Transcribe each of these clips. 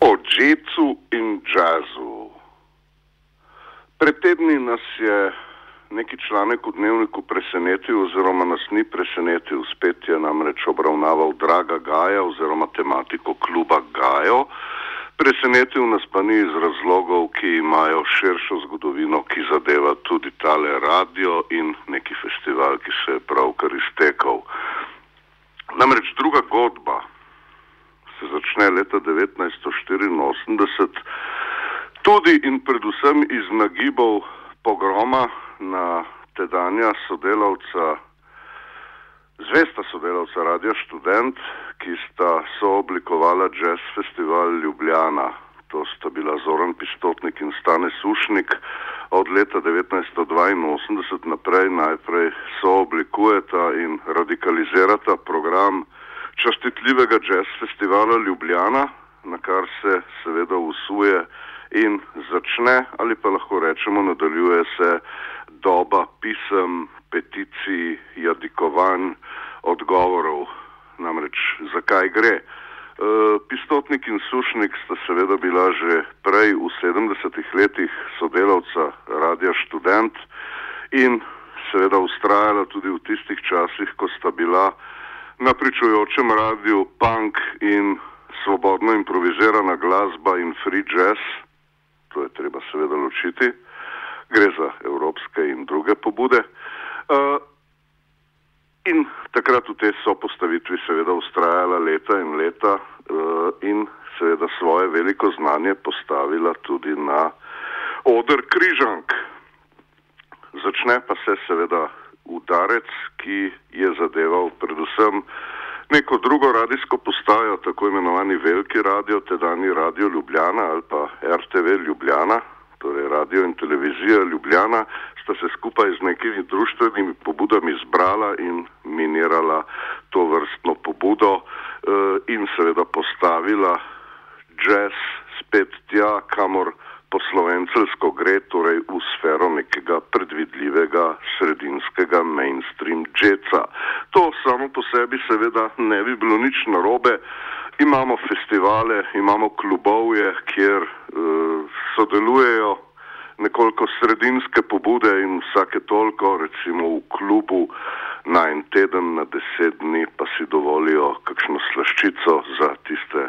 O džecu in džazu. Pred tedni nas je neki članek v dnevniku presenetil, oziroma nas ni presenetil, spet je namreč obravnaval Draga Gaja oziroma tematiko kluba Gajo. Presenetil nas pa ni iz razlogov, ki imajo širšo zgodovino, ki zadeva tudi tale radio in neki festival, ki se je pravkar iztekal. Namreč druga godba se začne leta 1984, tudi in predvsem iz nagibov pogroma na tedanja sodelavca, zvesta sodelavca Radio Student, ki sta sooblikovala Jazz Festival Ljubljana. To sta bila Zoran Pistotnik in Stane Sušnik. Od leta 1982 naprej najprej sooblikujeta in radikalizirata program častitljivega jazz festivala Ljubljana, na kar se seveda usuje in začne, ali pa lahko rečemo, nadaljuje se doba pisem, peticij, jadikovanj, odgovorov. Namreč zakaj gre? E, Pistotnik in Sušnik sta seveda bila že prej v 70-ih letih sodelavca Radia Student in seveda ustrajala tudi v tistih časih, ko sta bila na pričujočem radiju punk in svobodno improvizirana glasba in free jazz, to je treba seveda ločiti, gre za evropske in druge pobude. Uh, in takrat v tej sopostavitvi seveda ustrajala leta in leta uh, in seveda svoje veliko znanje postavila tudi na odr križank. Začne pa se seveda udarec, ki je zadeval predvsem neko drugo radijsko postajo, tako imenovani Veliki radio, tedajni Radio Ljubljana ali pa RTV Ljubljana, torej Radio in Televizija Ljubljana, sta se skupaj z nekimi društvenimi pobudami zbrala in minirala to vrstno pobudo eh, in seveda postavila jazz spet tja, kamor poslovencelsko gre, torej v sfero nekega predvidljivega sredinskega mainstream jazza. To samo po sebi seveda ne bi bilo nič narobe. Imamo festivale, imamo klubovje, kjer uh, sodelujejo nekoliko sredinske pobude in vsake toliko, recimo v klubu na en teden, na deset dni, pa si dovolijo kakšno slaščico za tiste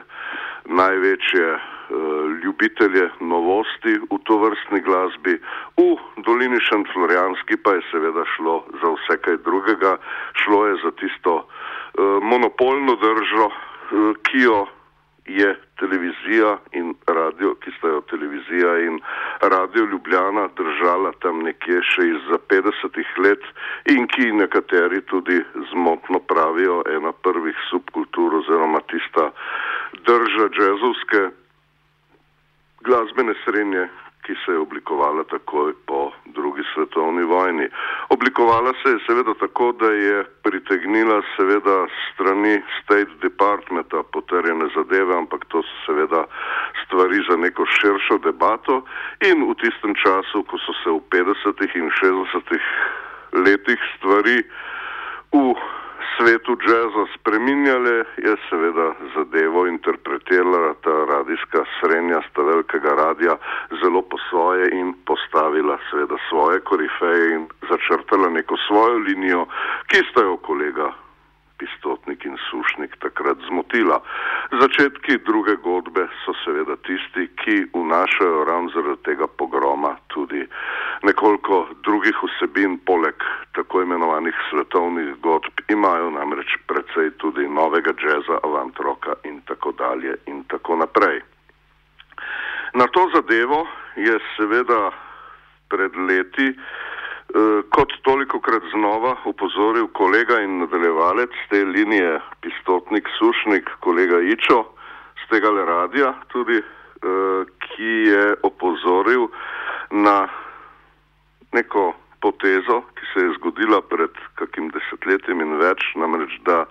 največje uh, ljubitelje novosti v to vrstni glasbi. V dolini Šentflorijanski pa je seveda šlo za vse kaj drugega, šlo je za tisto uh, monopolno držo, uh, ki jo je televizija in radio, ki sta jo televizija in radio Ljubljana držala tam nekje še iz 50-ih let in ki nekateri tudi zmotno pravijo ena prvih subkultur oziroma tista drža džezovske glasbene srednje, ki se je oblikovala takoj po drugi svetovni vojni. Oblikovala se je seveda tako, da je pritegnila seveda strani State Departmenta potrjene zadeve, ampak to so seveda stvari za neko širšo debato in v tistem času, ko so se v 50. in 60. letih stvari v svetu džeza spreminjale, je seveda zadevo interpretirala ta radijska srednja sta velikega radija zelo po svoje in postavila seveda svoje korifeje in začrtala neko svojo linijo, ki sta jo kolega Pistotnik in Sušnik takrat zmotila. Začetki druge godbe so seveda tisti, ki vnašajo ravno zaradi tega pogroma tudi nekoliko drugih vsebin, poleg tako imenovanih svetovnih godb, imajo namreč precej tudi novega džeza, avant roka in tako dalje in tako naprej. Na to zadevo je seveda pred leti kot toliko krat znova upozoril kolega in nadaljevalec te linije Pistotnik Sušnik, kolega Ičo z tega le radija tudi, ki je opozoril na neko potezo, ki se je zgodila pred kakim desetletjem in več, namreč da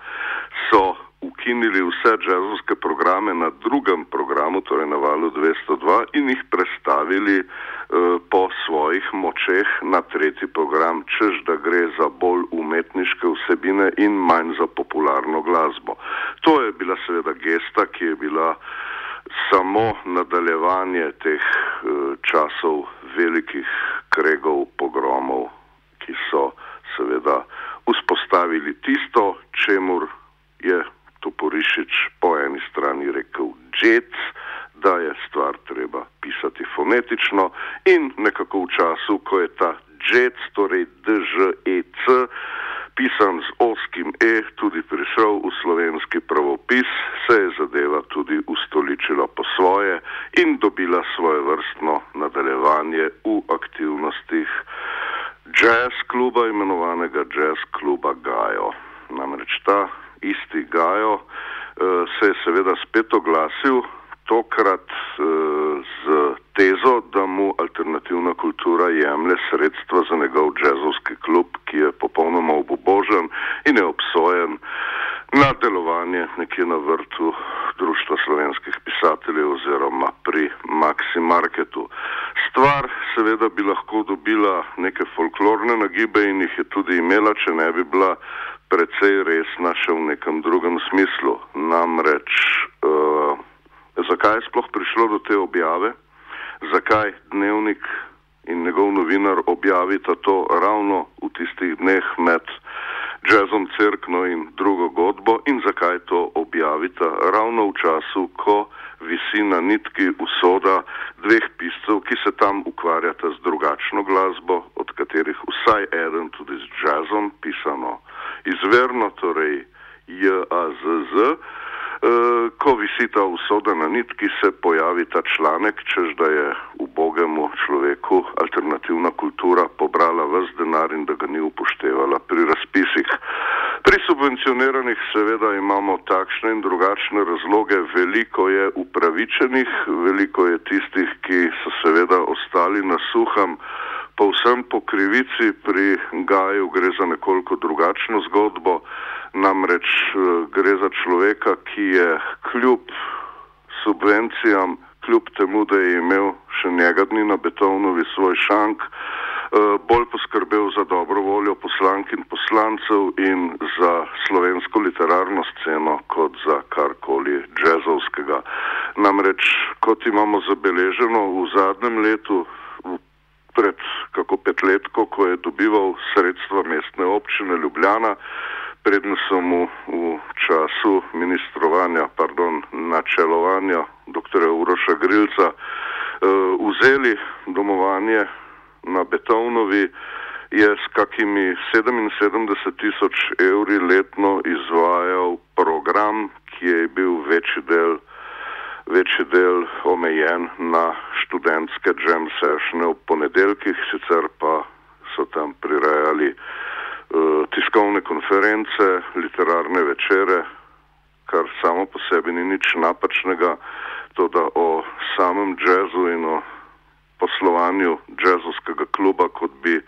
so ukinili vse džezovske programe na drugem programu, torej na valu 202 in jih prestavili uh, po svojih močeh na tretji program, čež da gre za bolj umetniške vsebine in manj za popularno glasbo. To je bila seveda gesta, ki je bila samo nadaljevanje teh uh, časov velikih kregov, pogromov, ki so seveda vzpostavili tisto, čemur je Toporišič po eni strani rekel džet, da je stvar treba pisati fonetično in nekako v času, ko je ta džet, torej DŽEC, pisan z oskim E, tudi prišel v slovenski pravopis, se je zadeva tudi ustoličila po svoje in dobila svoje vrstno nadaljevanje v aktivnostih jazz kluba, imenovanega jazz kluba Gajo. Namreč ta isti Gajo uh, se je seveda spet oglasil, tokrat uh, z tezo, da mu alternativna kultura jemlje sredstva za njegov jazzovski klub, ki je popolnoma obubožen in je obsojen na delovanje nekje na vrtu Društva slovenskih pisateljev oziroma pri Maxi Marketu. Stvar seveda bi lahko dobila neke folklorne nagibe in jih je tudi imela, če ne bi bila precej resna še v nekem drugem smislu. Namreč, uh, zakaj je sploh prišlo do te objave? Zakaj dnevnik in njegov novinar objavita to ravno v tistih dneh med jazzom crkno in drugo godbo in zakaj to objavita ravno v času, ko visi na nitki usoda dveh piscev, ki se tam ukvarjata z drugačno glasbo, od katerih vsaj eden tudi z jazzom, pisano izverno, torej J-A-Z-Z. Eh, ko visi ta usoda na nitki, se pojavi ta članek, čež da je ubogemu človeku alternativna kultura pobrala vse denar in da ga ni upoštevala pri razpisih. Pri subvencioniranih seveda imamo takšne in drugačne razloge, veliko je upravičenih, veliko je tistih, ki so seveda ostali na suhem. Povsem po krivici pri Gaju gre za nekoliko drugačno zgodbo. Namreč eh, gre za človeka, ki je kljub subvencijam, kljub temu, da je imel še njega dni na Betovnovi svoj šank, eh, bolj poskrbel za dobro voljo poslank in poslancev in za slovensko literarno sceno kot za karkoli džezovskega. Namreč, kot imamo zabeleženo v zadnjem letu, pred kako petletko, ko je dobival sredstva mestne občine Ljubljana, predn so mu v času ministrovanja, pardon, načelovanja dr. Uroša Grilca uh, vzeli domovanje na Betovnovi, je s kakimi 77 tisoč evri letno izvajal program, ki je bil večji del, večji del omejen na študentske jam sessione v ponedeljkih, sicer pa so tam prirajali Eh, tiskovne konference, literarne večere, kar samo po sebi ni nič napačnega, to da o samem jazzu in o poslovanju jazzovskega kluba, kot bi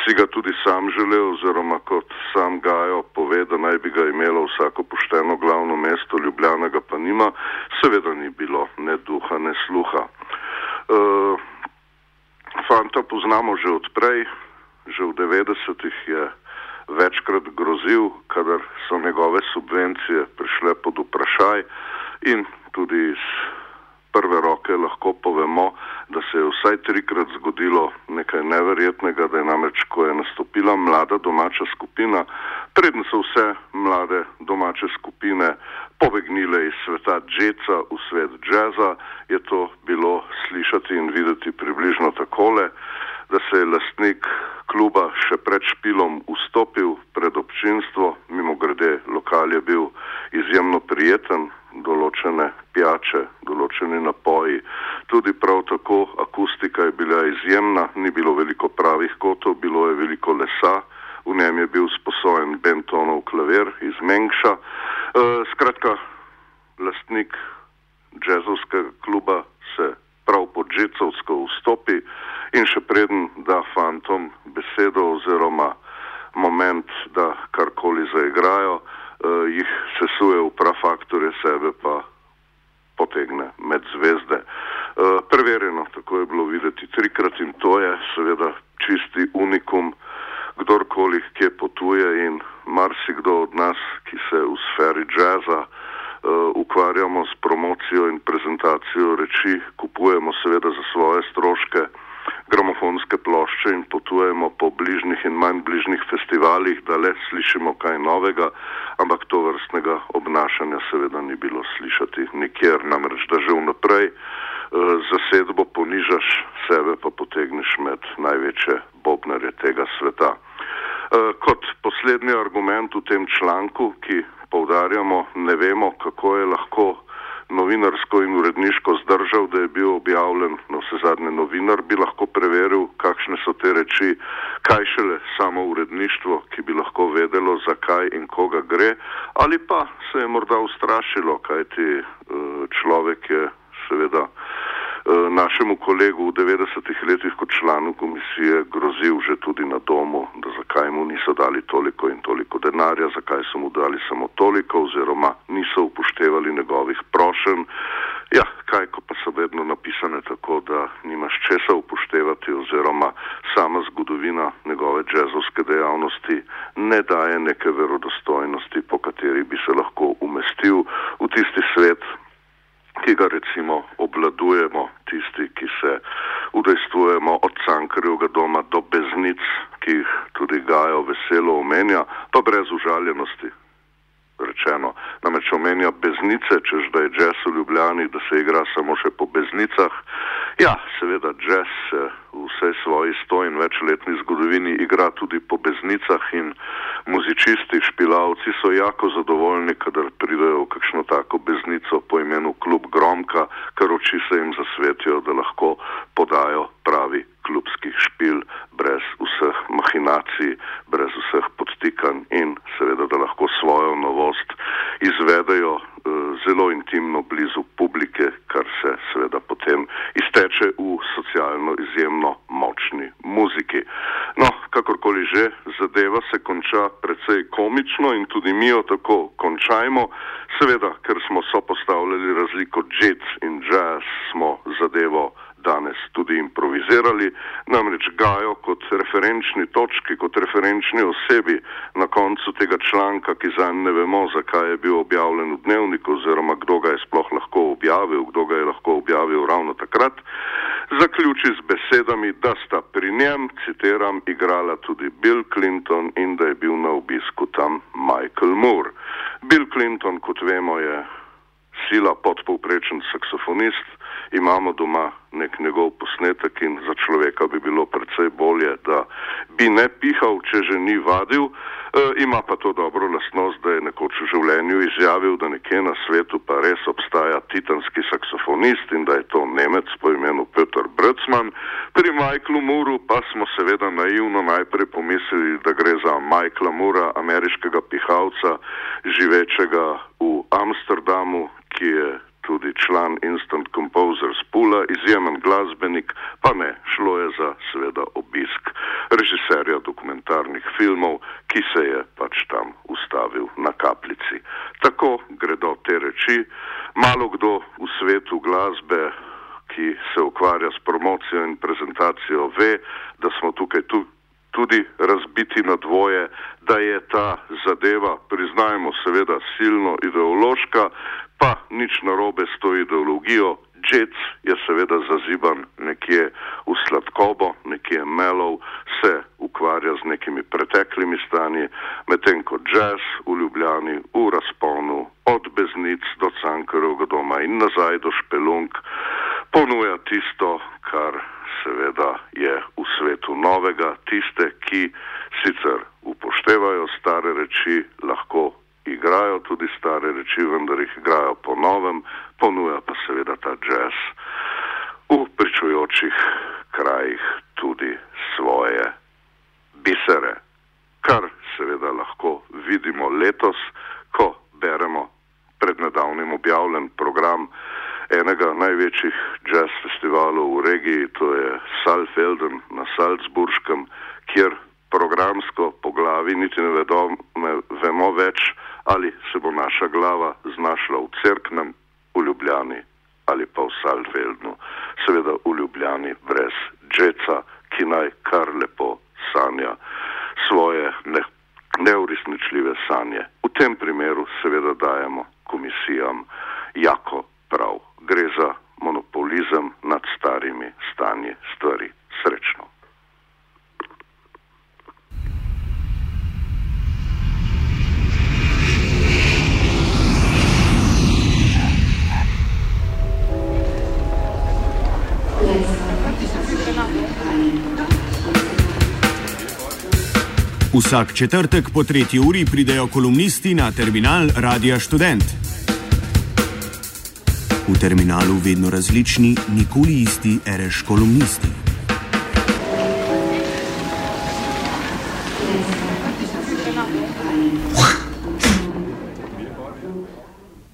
si ga tudi sam želel, oziroma kot sam Gajo pove, da naj bi ga imelo vsako pošteno glavno mesto, Ljubljana ga pa nima, seveda ni bilo ne duha, ne sluha. Uh, fanta poznamo že odprej, že v 90-ih je večkrat grozil, kadar so njegove subvencije prišle pod vprašaj in tudi iz prve roke lahko povemo, da se je vsaj trikrat zgodilo nekaj neverjetnega, da je namreč, ko je nastopila mlada domača skupina, predn so vse mlade domače skupine pobegnile iz sveta džeca v svet džeza, je to bilo slišati in videti približno takole da se je lastnik kluba še pred špilom vstopil pred občinstvo, mimo grede lokal je bil izjemno prijeten, določene pijače, določeni napoji, tudi prav tako akustika je bila izjemna, ni bilo veliko pravih kotov, bilo je veliko lesa, v njem je bil sposojen Bentonov klavir iz Mengša. E, skratka, lastnik džezovskega kluba se prav pod Žecovsko vstopi in še preden da fantom besedo oziroma moment, da karkoli zaigrajo, uh, jih sesuje v prafaktore, sebe pa potegne med zvezde. Uh, preverjeno, tako je bilo videti trikrat in to je seveda čisti unikum, kdorkoli kje potuje in marsikdo od nas, ki se v sferi jazza uh, ukvarjamo s promocijo in prezentacijo reči, kupujemo seveda za svoje stroške gramofonske plošče in potujemo po bližnjih in manj bližnjih festivalih, da le slišimo kaj novega, ampak to vrstnega obnašanja seveda ni bilo slišati nikjer, namreč da že vnaprej uh, zasedbo ponižaš, sebe pa potegneš med največje bobnare tega sveta. Uh, kot poslednji argument v tem članku, ki poudarjamo, ne vemo, kako je lahko novinarsko in uredniško zdržal, da je bil objavljen, no vse zadnje novinar bi lahko preveril, kakšne so te reči, kaj šele samo uredništvo, ki bi lahko vedelo, zakaj in koga gre, ali pa se je morda ustrašilo, kaj ti eh, človek je seveda. Našemu kolegu v 90-ih letih kot članu komisije grozil že tudi na domu, da zakaj mu niso dali toliko in toliko denarja, zakaj so mu dali samo toliko oziroma niso upoštevali njegovih prošen. Ja, kaj ko pa so vedno napisane tako, da nimaš česa upoštevati oziroma sama zgodovina njegove džezovske dejavnosti ne daje neke verodostojnosti, po kateri bi se lahko umestil v tisti svet, ki ga recimo obladujemo, tisti, ki se udejstvujemo od Cankarjevega doma do beznic, ki jih tudi Gajo veselo omenja, pa brez užaljenosti. Rečeno, namreč omenja beznice, čež da je jazz v Ljubljani, da se igra samo še po beznicah. Ja, seveda, jazz se v vsej svoji sto in večletni zgodovini igra tudi po beznicah in muzičisti, špilavci so jako zadovoljni, kadar pridejo v kakšno tako beznico po imenu Klub Gromka, ker oči se jim zasvetijo, da lahko podajo pravi klubski špil brez vseh mahinacij, brez vseh podtikanj in seveda, da lahko svojo novost izvedejo uh, zelo intimno blizu publike, kar se seveda potem izteče v socialno izjemno močni muziki. No, kakorkoli že, zadeva se konča precej komično in tudi mi jo tako končajmo. Seveda, ker smo sopostavljali razliko jazz in jazz, smo zadevo danes tudi improvizirali, namreč Gajo kot referenčni točki, kot referenčni osebi na koncu tega članka, ki za ne vemo, zakaj je bil objavljen v dnevniku oziroma kdo ga je sploh lahko objavil, kdo ga je lahko objavil ravno takrat, zaključi z besedami, da sta pri njem, citiram, igrala tudi Bill Clinton in da je bil na obisku tam Michael Moore. Bill Clinton, kot vemo, je sila podpovprečen saksofonist, imamo doma nek njegov posnetek in za človeka bi bilo predvsej bolje, da bi ne pihal, če že ni vadil. E, ima pa to dobro lastnost, da je nekoč v življenju izjavil, da nekje na svetu pa res obstaja titanski saksofonist in da je to Nemec po imenu Peter Brcman. Pri Michaelu Muru pa smo seveda naivno najprej pomislili, da gre za Michaela Mura, ameriškega pihalca, živečega v Amsterdamu, ki je tudi član Instant Composers Pula, izjemen glasbenik, pa ne, šlo je za seveda obisk režiserja dokumentarnih filmov, ki se je pač tam ustavil na kapljici. Tako gredo te reči. Malo kdo v svetu glasbe, ki se ukvarja s promocijo in prezentacijo, ve, da smo tukaj tu tudi razbiti na dvoje, da je ta zadeva, priznajmo seveda, silno ideološka, pa nič narobe s to ideologijo. Jets je seveda zaziban nekje v sladkobo, nekje melov, se ukvarja z nekimi preteklimi stanji, medtem ko jazz v Ljubljani v razponu od beznic do Cankarovega doma in nazaj do Špelunk ponuja tisto, kar seveda je v svetu novega, tiste, ki sicer upoštevajo stare reči, lahko igrajo tudi stare reči, vendar jih igrajo po novem, ponuja pa seveda ta jazz v pričujočih krajih tudi svoje bisere, kar seveda lahko vidimo letos, ko beremo pred nedavnim objavljen program enega največjih jazz festivalov v regiji, to je Salfelden na Salzburškem, kjer programsko po glavi niti ne vedo, ne vemo več, ali se bo naša glava znašla v Cerknem, v Ljubljani ali pa v Salfeldnu, seveda v Ljubljani brez džeca, ki naj kar lepo sanja svoje ne, neuresničljive sanje. V tem primeru seveda dajemo komisijam jako prav. Gre za monopolizem nad starimi stanji stvari. Srečno. Vsak četrtek po tretji uri pridejo kolumnisti na terminal Radia Student. V terminalu vedno različni, nikoli isti, reš kolumnisti.